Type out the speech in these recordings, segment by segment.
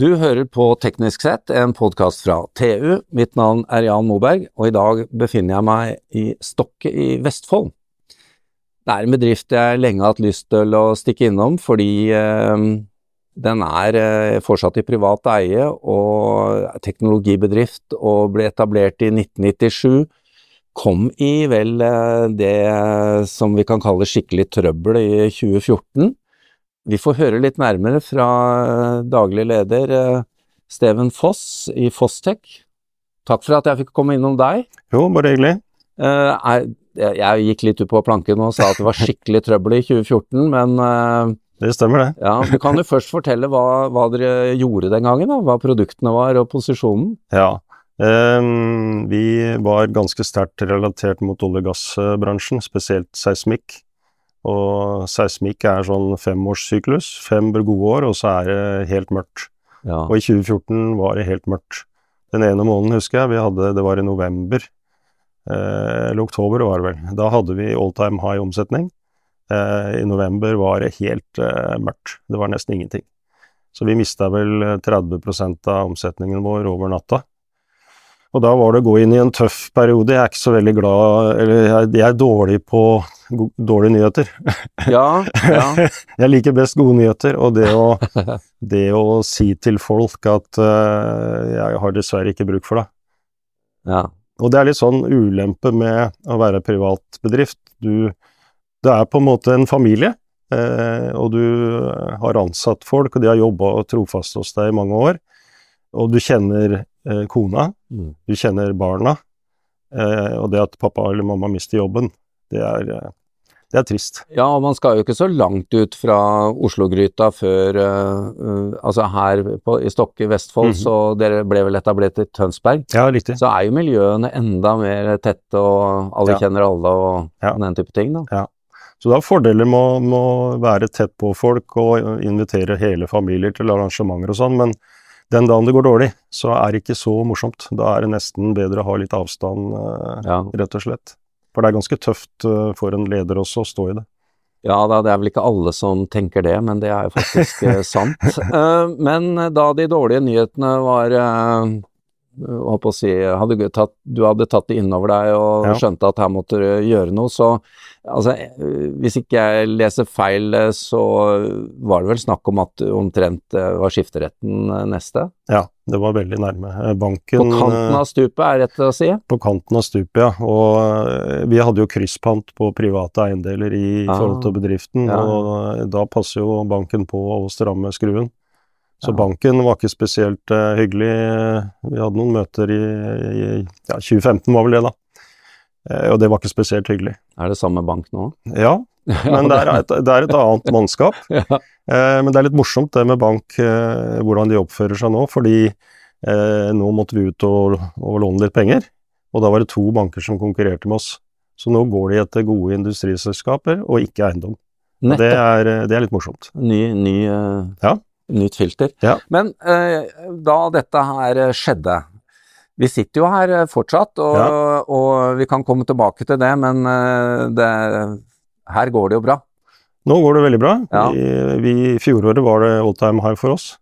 Du hører på Teknisk sett, en podkast fra TU. Mitt navn er Jan Moberg, og i dag befinner jeg meg i Stokke i Vestfold. Det er en bedrift jeg lenge har hatt lyst til å stikke innom, fordi eh, den er eh, fortsatt i privat eie og teknologibedrift, og ble etablert i 1997. Kom i vel eh, det som vi kan kalle skikkelig trøbbel i 2014 vi får høre litt nærmere fra eh, daglig leder eh, Steven Foss i Fosstech. Takk for at jeg fikk komme innom deg. Jo, bare hyggelig. Eh, jeg gikk litt ut på planken og sa at det var skikkelig trøbbel i 2014, men Det stemmer, det. Ja, Du kan jo først fortelle hva, hva, dere gjorde den gangen, da, hva produktene var og posisjonen? Ja, um, vi var ganske sterkt relatert mot olje- og gassbransjen, spesielt seismikk. Og seismikk er sånn femårssyklus. Fem gode år, og så er det helt mørkt. Ja. Og i 2014 var det helt mørkt. Den ene måneden husker jeg, vi hadde, det var i november, eh, eller oktober var det vel. Da hadde vi all time high omsetning. Eh, I november var det helt eh, mørkt. Det var nesten ingenting. Så vi mista vel 30% av omsetningen vår over natta. Og da var det å gå inn i en tøff periode. Jeg er ikke så veldig glad Eller jeg, jeg er dårlig på dårlige nyheter. Ja, ja. jeg liker best gode nyheter, og det å, det å si til folk at uh, jeg har dessverre ikke bruk for det. Ja. Og det er litt sånn ulempe med å være privatbedrift. Du, det er på en måte en familie, uh, og du har ansatt folk, og de har jobba trofast hos deg i mange år. Og du kjenner eh, kona, mm. du kjenner barna, og det at pappa eller mamma mister jobben, det er det er trist. Ja, og man skal jo ikke så langt ut fra Oslo-gryta før uh, Altså her på, i Stokke i Vestfold, mm -hmm. så dere ble vel etablert i Tønsberg. Ja, riktig. Så er jo miljøene enda mer tette, og alle ja. kjenner alle og ja. den type ting, da. Ja. Så det er fordeler med å være tett på folk og invitere hele familier til arrangementer og sånn, men den dagen det går dårlig, så er det ikke så morsomt. Da er det nesten bedre å ha litt avstand, uh, rett og slett. For det er ganske tøft eh, for en leder også å stå i det. Ja da, det er vel ikke alle som tenker det, men det er jo faktisk eh, sant. Eh, men da de dårlige nyhetene var holdt på å si, hadde tatt, du hadde tatt det innover deg og ja. skjønte at her måtte du gjøre noe, så altså, hvis ikke jeg leser feil, så var det vel snakk om at omtrent var skifteretten neste? Ja, det var veldig nærme. Banken På kanten av stupet, er rett å si? På kanten av stupet, ja. Og vi hadde jo krysspant på private eiendeler i ah, forhold til bedriften, ja. og da passer jo banken på å stramme skruen. Så banken var ikke spesielt uh, hyggelig. Vi hadde noen møter i, i ja, 2015 var vel det, da. Uh, og det var ikke spesielt hyggelig. Er det samme bank nå? Ja, men det er et, det er et annet mannskap. ja. uh, men det er litt morsomt det med bank, hvordan de oppfører seg nå. Fordi nå måtte vi ut og, og, låne litt penger, og da var det to banker som konkurrerte med oss. Så nå går de etter gode industriselskaper og ikke eiendom. Det er, det er, litt morsomt. Ny, ny ja nytt filter. Ja. Men eh, da dette her skjedde Vi sitter jo her eh, fortsatt, og, ja. og vi kan komme tilbake til det, men eh, det, her går det jo bra. Nå går det veldig bra. Ja. Vi, vi, fjoråret var det all time high for oss.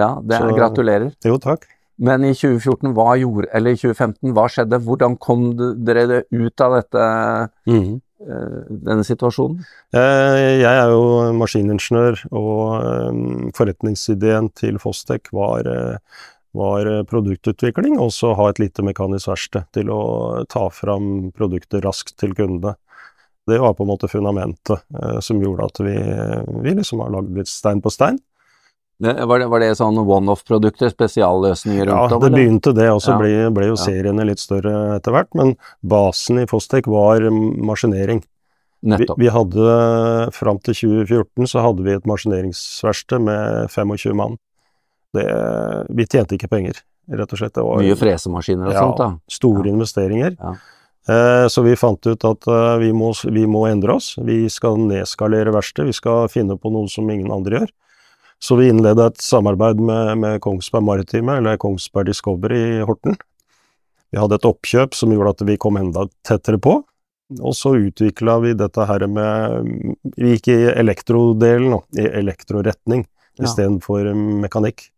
Ja, det Så, gratulerer. Jo, takk. Men i 2014, hva gjorde, eller i 2015, hva skjedde? Hvordan kom dere ut av dette? Mm. Eh, denne situasjonen? Eh, jeg er jo maskiningeniør, og eh, forretningsideen til Fostek var, var produktutvikling, og så ha et lite mekanisk verksted til å ta fram produkter raskt til kundene. Det var på en måte fundamentet som gjorde at vi, vi liksom har lagd litt stein på stein. Var det, var det sånn one-off-produkter, spesialløsninger rundt om? Ja, det begynte det, og så ja. ble, ble, jo seriene litt større etter hvert. Men basen i Fostek var maskinering. Vi, vi, hadde, Fram til 2014 så hadde vi et maskineringsverksted med 25 mann. Det, vi tjente ikke penger, rett og slett. Var, Mye fresemaskiner og ja, sånt, da? Store ja. investeringer. Ja. Eh, så vi fant ut at uh, vi, må, vi, må, endre oss. Vi skal nedskalere verkstedet. Vi skal finne på noe som ingen andre gjør. Så vi innleda et samarbeid med, med, Kongsberg Maritime, eller Kongsberg Discovery i Horten. Vi hadde et oppkjøp som gjorde at vi kom enda tettere på. Og så utvikla vi dette her med Vi gikk i elektrodelen, i elektroretning, ja. istedenfor mekanikk.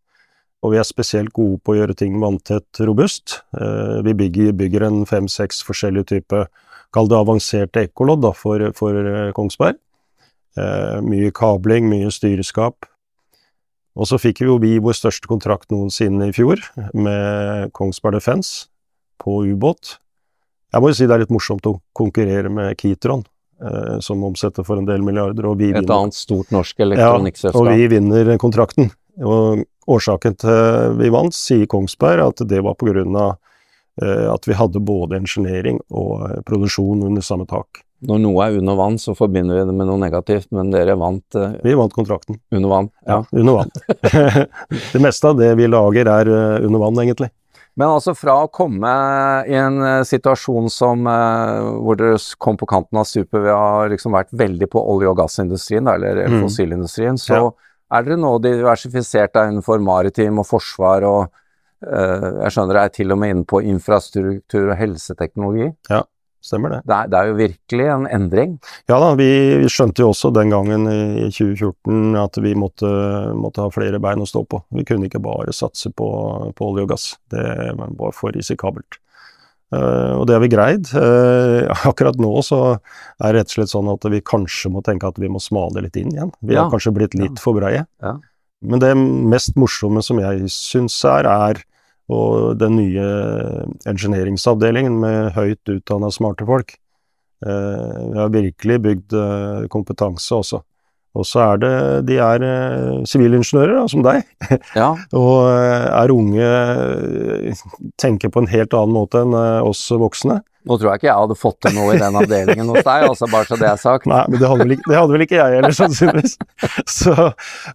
Og vi er spesielt gode på å gjøre ting vanntett robust. Eh, vi bygger, bygger en fem-seks forskjellige typer, kall det avanserte ekkolodd for, for eh, Kongsberg. Eh, mye kabling, mye styreskap. Og så fikk vi jo vi vår største kontrakt noensinne i fjor, med Kongsberg Defence på ubåt. Jeg må jo si det er litt morsomt å konkurrere med Kitron, eh, som omsetter for en del milliarder. Og vi Et vinner, annet stort norsk elektronikkselskap. og vi vinner kontrakten. Og årsaken til vi vant, sier Kongsberg, at det var på grunn av eh, at vi hadde både engineering og eh, produksjon under samme tak. Når noe er under vann, så forbinder vi det med noe negativt, men dere vant uh, Vi vant kontrakten. under vann. Ja. Under vann. det meste av det vi lager er uh, under vann, egentlig. Men altså fra å komme i en eh, situasjon som uh, hvor dere kom på kanten av stupet Vi har liksom vært veldig på olje- og gassindustrien, eller Mm. fossilindustrien, så Ja. er dere nå diversifisert da innenfor maritim og forsvar og jeg skjønner dere er til og med inne på infrastruktur og helseteknologi. Stemmer det. Det er, det er jo virkelig en endring. Ja da, vi, vi skjønte jo også den gangen i 2014 at vi måtte, måtte ha flere bein å stå på. Vi kunne ikke bare satse på, på olje og gass. Det var for risikabelt. Uh, og det har vi greid. Uh, akkurat nå så er det rett og slett sånn at vi kanskje må tenke at vi må smale litt inn igjen. Vi Ja. har kanskje blitt litt for breie. Ja. Men det mest morsomme som jeg syns er, er og den nye engineeringsavdelingen med høyt utdanna smarte folk. Eh, vi har virkelig bygd eh, kompetanse også. Og så er det De er eh, sivilingeniører, da, som deg, Ja, og eh, er unge, eh, tenker på en helt annen måte enn oss voksne. nå tror jeg ikke jeg hadde fått til noe i den avdelingen hos deg, altså bare så det er sagt. Nei, men det hadde vel ikke, det hadde vel ikke jeg heller, sannsynligvis. Så,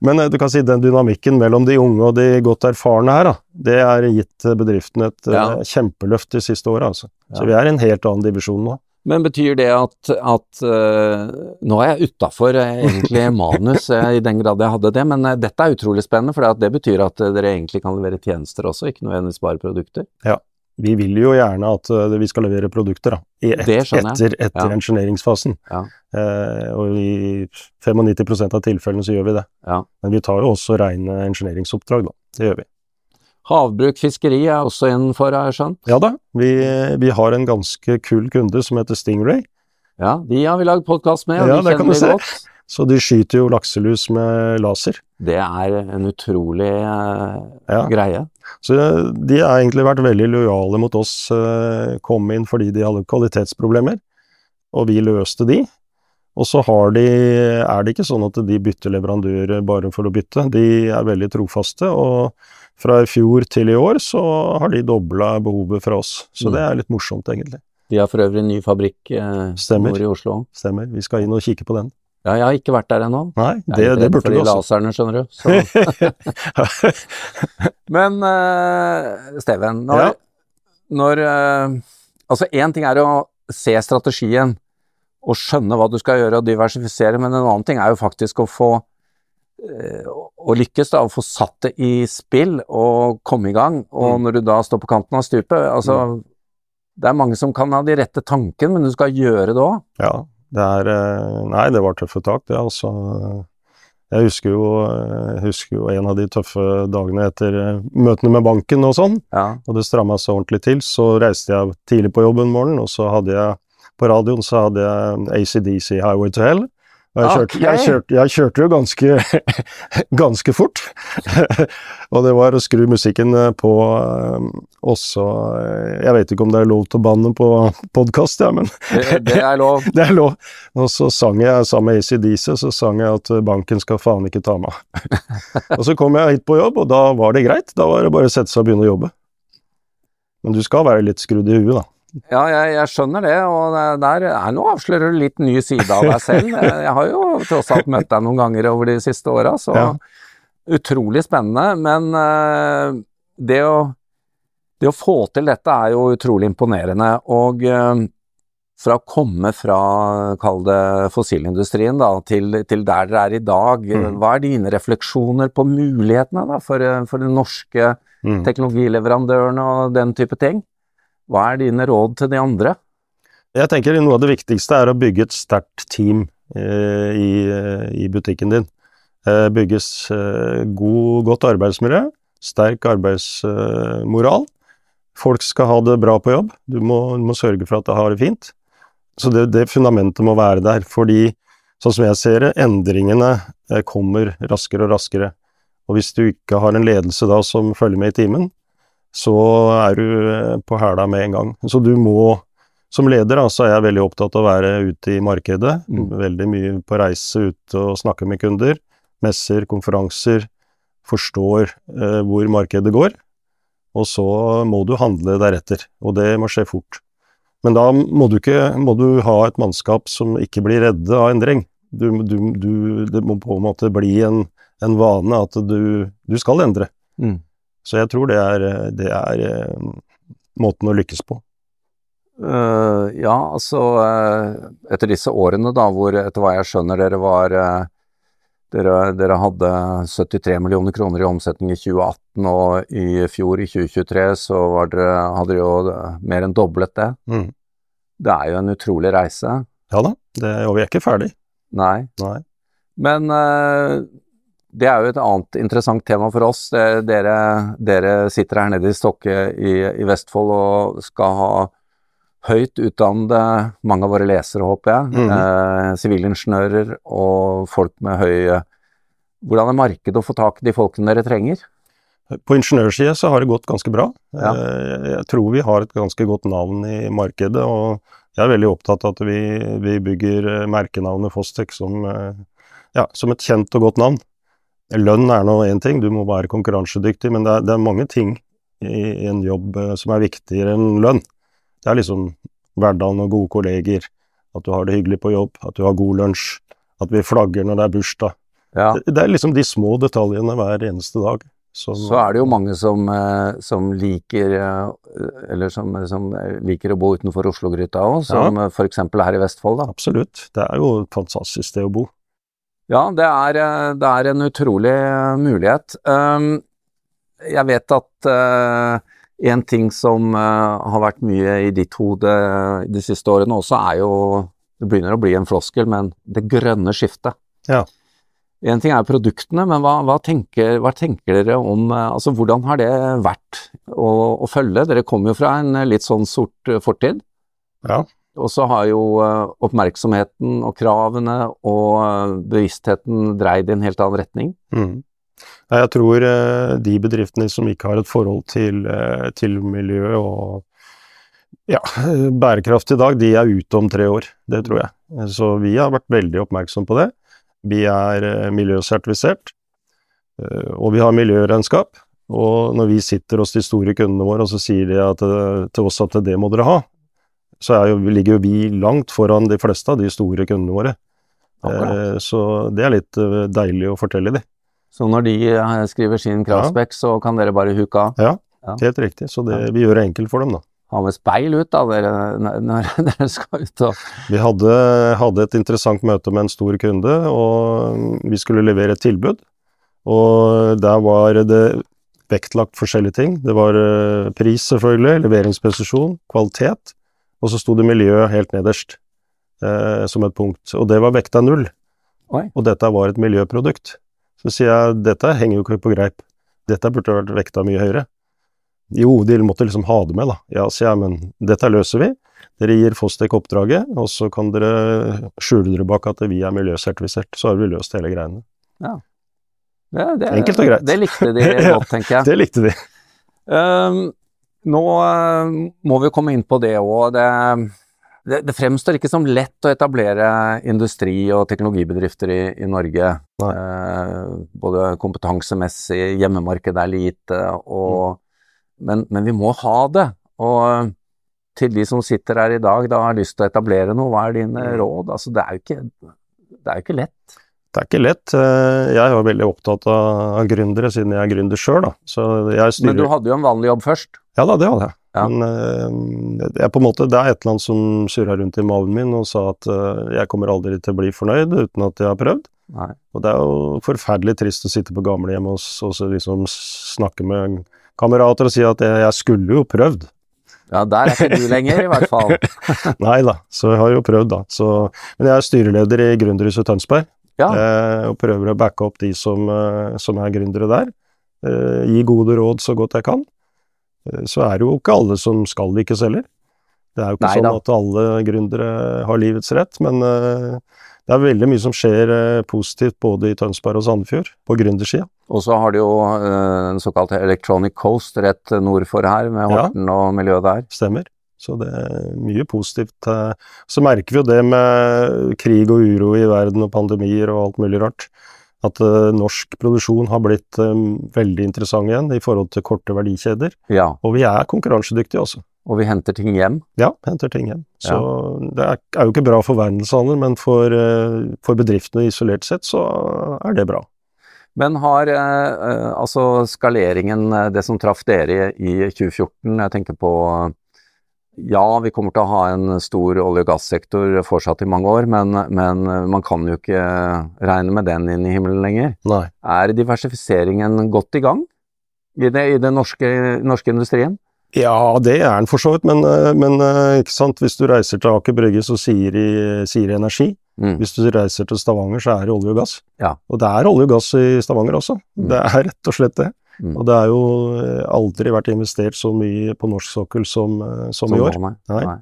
men du kan si den dynamikken mellom de unge og de godt erfarne her, da, det er gitt bedriften et Ja. kjempeløft de siste åra. Altså. Så Ja. vi er i en helt annen divisjon nå. Men betyr det at, at uh, Nå er jeg utafor uh, egentlig manus, eh, i den grad jeg hadde det, men eh, dette er utrolig spennende, for det betyr at eh, dere egentlig kan levere tjenester også, ikke nødvendigvis bare produkter. Ja. Vi vil jo gjerne at eh, vi skal levere produkter da, et, etter, etter Ja. engineeringsfasen. Ja. Eh, og i 95 av tilfellene så gjør vi det. Ja. Men vi tar jo også rene engineeringsoppdrag, da. Det gjør vi. Havbruk, fiskeri er også innenfor, har jeg skjønt. Ja da, vi, vi har en ganske kul kunde som heter Stingray. Ja, de har vi lagd podkast med, og Ja, de kjenner vi godt. Så de skyter jo lakselus med laser. Det er en utrolig eh, Ja. greie. Så de har egentlig vært veldig lojale mot oss, eh, kom inn fordi de hadde kvalitetsproblemer, og vi løste de. Og så har de, er det ikke sånn at de bytter leverandør bare for å bytte, de er veldig trofaste, og fra i fjor til i år så har de dobla behovet fra oss. Så Mm. det er litt morsomt, egentlig. De har for øvrig en ny fabrikk eh, Stemmer. nord i Oslo. Stemmer. Vi skal inn og kikke på den. Ja, jeg har ikke vært der ennå. Nei, Jeg det, er litt det burde du også. laserne, skjønner du. Men eh, Steven, når, Ja. når eh, Altså, én ting er å se strategien og skjønne hva du skal gjøre og diversifisere, men en annen ting er jo faktisk å få eh, å lykkes, da, å få satt det i spill og komme i gang. Og Mm. når du da står på kanten av stupet altså, Det er mange som kan ha de rette tankene, men du skal gjøre det òg. Ja, det er eh, Nei, det var tøffe tak, det, altså. Jeg husker jo, husker jo en av de tøffe dagene etter eh, møtene med banken og sånn, Ja. og det stramma seg ordentlig til. Så reiste jeg tidlig på jobb en morgen, og så hadde jeg på radioen så hadde jeg ACDC Highway to Hell. Og jeg kjørte, jeg kjørte, jeg kjørte jo ganske, ganske fort. og det var å skru musikken eh, på eh, også eh, Jeg vet ikke om det er lov til å banne på podkast, ja, men Det, det er lov. det er lov. Og så sang jeg sammen med ACDC, så sang jeg at banken skal faen ikke ta meg. og så kom jeg hit på jobb, og da var det greit. Da var det bare å sette seg og begynne å jobbe. Men du skal være litt skrudd i huet, da. Ja, jeg, jeg skjønner det, og der er nå avslører du litt ny side av deg selv. Jeg har jo tross alt møtt deg noen ganger over de siste åra, så Ja. utrolig spennende. Men eh, det å, det å få til dette er jo utrolig imponerende. Og eh, fra å komme fra, kall det fossilindustrien, da, til, til der dere er i dag, Mm. hva er dine refleksjoner på mulighetene da, for, eh, for den norske Mm. teknologileverandørene og den type ting? Hva er dine råd til de andre? Jeg tenker noe av det viktigste er å bygge et sterkt team eh, i, i butikken din. Eh, bygges eh, god, godt arbeidsmiljø, sterk arbeidsmoral. Folk skal ha det bra på jobb, du må, du må sørge for at de har det fint. Så det, det, fundamentet må være der, fordi sånn som jeg ser det, endringene eh, kommer raskere og raskere. Og hvis du ikke har en ledelse da som følger med i timen, så er du eh, på hæla med en gang. Så du må som leder da, så er jeg veldig opptatt av å være ute i markedet. Mm. Veldig mye på reise ute og snakke med kunder. Messer, konferanser. Forstår eh, hvor markedet går. Og så må du handle deretter, og det må skje fort. Men da må du, ikke, må du ha et mannskap som ikke blir redde av endring. Du, du, du, det må på en måte bli en, en vane at du, skal endre. Mm. Så jeg tror det er, det er eh, måten å lykkes på. Uh, ja, altså uh, Etter disse årene, da, hvor etter hva jeg skjønner dere var uh, dere, dere, hadde 73 millioner kroner i omsetning i 2018, og i fjor, i 2023, så dere, hadde dere jo mer enn doblet det. Mm. Det er jo en utrolig reise. Ja da, det, og vi er ikke ferdig. Nei. Nei. Men det er jo et annet interessant tema for oss. Dere, dere, sitter her nede i Stokke i, i Vestfold og skal ha høyt utdannede, mange av våre lesere, håper jeg, mm. eh, sivilingeniører og folk med høy Hvordan er markedet å få tak i de folkene dere trenger? På ingeniørsida så har det gått ganske bra. Ja. Eh, jeg tror vi har et ganske godt navn i markedet, og jeg er veldig opptatt av at vi, vi bygger eh, merkenavnet Fostek som, eh, ja, som, et kjent og godt navn. Lønn er nå én ting, du må være konkurransedyktig, men det er, det er mange ting i, en jobb som er viktigere enn lønn. Det er liksom hverdagen og gode kolleger, at du har det hyggelig på jobb, at du har god lunsj, at vi flagger når det er bursdag. Ja. Det, det, er liksom de små detaljene hver eneste dag. Som, så er det jo mange som, eh, som liker eh, eller som, som, liker å bo utenfor Oslo-gryta òg, som ja. f.eks. her i Vestfold. da. Absolutt. Det er jo et fantastisk sted å bo. Ja, det er, eh, det er en utrolig mulighet. Um, jeg vet at en ting som har vært mye i ditt hode de siste årene også, er jo Det begynner å bli en floskel, men det grønne skiftet. Ja. En ting er produktene, men hva, hva, tenker, hva tenker, dere om Altså, hvordan har det vært å, å, følge? Dere kommer jo fra en litt sånn sort fortid. Ja. Og så har jo oppmerksomheten og kravene og bevisstheten dreid i en helt annen retning. Mm. Jeg tror eh, de bedriftene som ikke har et forhold til, eh, til miljø og ja, bærekraft i dag, de er ute om tre år. Det tror jeg. Så vi har vært veldig oppmerksom på det. Vi er eh, miljøsertifisert, og vi har miljøregnskap. Og når vi sitter hos de store kundene våre og så sier de at, til oss at det må dere ha, så jo, ligger jo vi langt foran de fleste av de store kundene våre. Akkurat. Så det er litt deilig å fortelle dem. Så når de eh, skriver sin kravspekk, ja. så kan dere bare huke av? Ja, ja. helt riktig. Så det, vi gjør det enkelt for dem, da. Ha med speil ut, da, dere, når dere skal ut og Vi hadde, hadde, et interessant møte med en stor kunde, og vi skulle levere et tilbud. Og der var det vektlagt forskjellige ting. Det var eh, pris, selvfølgelig, leveringspresisjon, kvalitet, og så sto det miljø helt nederst eh, som et punkt. Og det var vekta null. Oi. Og dette var et miljøprodukt. Så sier jeg dette henger jo ikke på greip, dette burde vært vekta mye høyere. Jo, de måtte liksom ha det med, da. Ja, sier jeg, men dette løser vi. Dere gir Fostek oppdraget, og så kan dere skjule dere bak at vi er miljøsertifisert. Så har vi løst hele greiene. Ja. Det, det, Enkelt og greit. Det likte de godt, tenker jeg. det likte de. Um, nå uh, må vi komme inn på det òg. Det det, det, fremstår ikke som lett å etablere industri- og teknologibedrifter i, i Norge. Eh, både kompetansemessig, hjemmemarkedet er lite, og, mm. men, men, vi må ha det. Og til de som sitter her i dag da har lyst til å etablere noe, hva er dine mm. råd? Altså, det er jo ikke, det er ikke lett. Det er ikke lett. Eh, jeg er jo veldig opptatt av gründere, siden jeg er gründer sjøl. Men du hadde jo en vanlig jobb først? Ja da, det hadde jeg. Ja. Men uh, jeg på en måte, det er et eller annet som surra rundt i maven min og sa at uh, jeg kommer aldri til å bli fornøyd uten at jeg har prøvd. Nei. Og det er jo forferdelig trist å sitte på gamlehjem og, og liksom snakke med kamerater og si at jeg, jeg skulle jo prøvd. Ja, der er ikke du lenger, i hvert fall. Nei da, så jeg har jo prøvd, da. Så, men jeg er styreleder i Gründerhuset Tønsberg, ja. eh, og prøver å backe opp de som, som er gründere der. eh, gi gode råd så godt jeg kan. Eh, så er det jo ikke alle som skal lykkes heller. Det er jo ikke Nei sånn at alle gründere har livets rett, men eh, det er veldig mye som skjer eh, positivt både i Tønsberg og Sandefjord, på gründersida. Og så har de jo en den såkalte Electronic Coast rett nord for her, med Ja. Og miljøet der. Stemmer. Så det er mye positivt. Så merker vi jo det med krig og uro i verden og pandemier og alt mulig rart. At uh, norsk produksjon har blitt um, veldig interessant igjen i forhold til korte verdikjeder. Ja, Og vi er konkurransedyktige også. og vi henter ting hjem. Ja, henter ting hjem. Så det er, er jo ikke bra for verdenshandel, men for, uh, for bedriftene isolert sett så er det bra. Men har eh, altså skaleringen, det som traff dere i 2014, jeg tenker på ja, vi kommer til å ha en stor olje- og gassektor fortsatt i mange år, men, men man kan jo ikke regne med den inn i himmelen lenger. Nei. Er diversifiseringen godt i gang i, det, i den norske, norske industrien? Ja, det er den for så vidt, men, eh, men eh, hvis du reiser til Aker Brygge, så sier de, sier de energi. Mm. Hvis du reiser til Stavanger, så er det olje og gass. Ja. Og det er olje og gass i Stavanger også. Mm. Det er rett og slett det. Mm. Og det er jo eh, aldri vært investert så mye på norsk sokkel som, som, som i år. nei. Nei.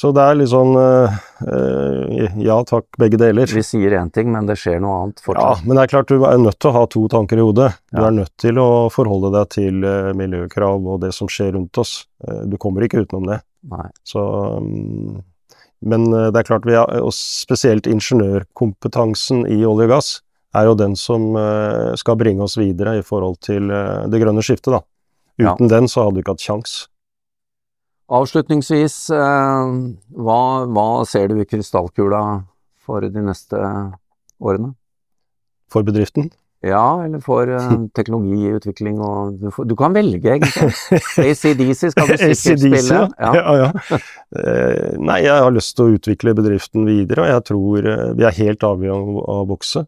Så det er litt sånn eh, eh, ja takk, begge deler. Vi sier én ting, men det skjer noe annet Ja, men det er klart du er nødt til å ha to tanker i hodet. Du Ja. er nødt til å forholde deg til eh, miljøkrav og det som skjer rundt oss. Eh, Du kommer ikke utenom det. Nei. Så, mm, men eh, det er klart vi har, og spesielt ingeniørkompetansen i olje og gass, er jo den som eh, skal bringe oss videre i forhold til eh, det grønne skiftet, da. Ja. Uten den så hadde vi ikke hatt kjangs. Avslutningsvis, eh, hva, hva ser du i krystallkula for de neste årene? For bedriften. Ja, eller for teknologiutvikling og du, får, du kan velge, egentlig. ACDC skal du sikkert spille. Ja. Ja, ja. Nei, jeg har lyst til å utvikle bedriften videre, og jeg tror vi er helt avhengig av av å vokse.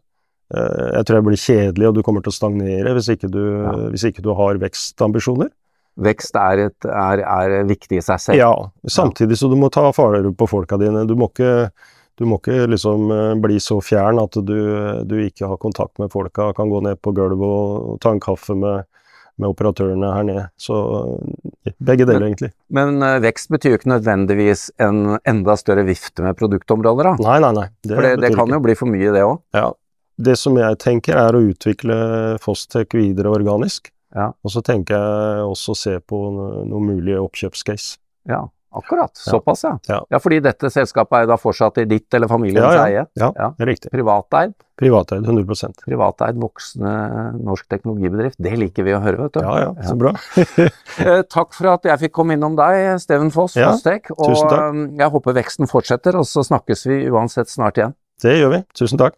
Eh, Jeg tror jeg blir kjedelig, og du kommer til å stagnere hvis ikke du, Ja. hvis ikke du har vekstambisjoner. Vekst er, et, er, er viktig i seg selv. Ja, samtidig så du må ta vare på folka dine. Du må ikke, du må ikke liksom eh, bli så fjern at du, du ikke har kontakt med folka, kan gå ned på gulvet og, ta en kaffe med, med operatørene her nede. Så begge deler, egentlig. Men eh, vekst betyr jo ikke nødvendigvis en enda større vifte med produktområder, da. Nei, nei, nei. For det, det kan ikke. jo bli for mye, det òg. Ja. Det som jeg tenker er å utvikle Fostek videre organisk. Ja. Og så tenker jeg også se på noen mulige oppkjøpscase. Ja, akkurat. Såpass, ja. Ja. ja. fordi dette selskapet er da fortsatt i ditt eller familiens Ja, eie. Ja, Ja. riktig. Privateid. Privateid 100% Privateid, voksende norsk teknologibedrift. Det liker vi å høre, vet du. Ja, ja, så bra. Eh, Takk for at jeg fikk komme innom deg, Steven Foss Fostek. Og eh, jeg håper veksten fortsetter, og så snakkes vi uansett snart igjen. Det gjør vi. Tusen takk.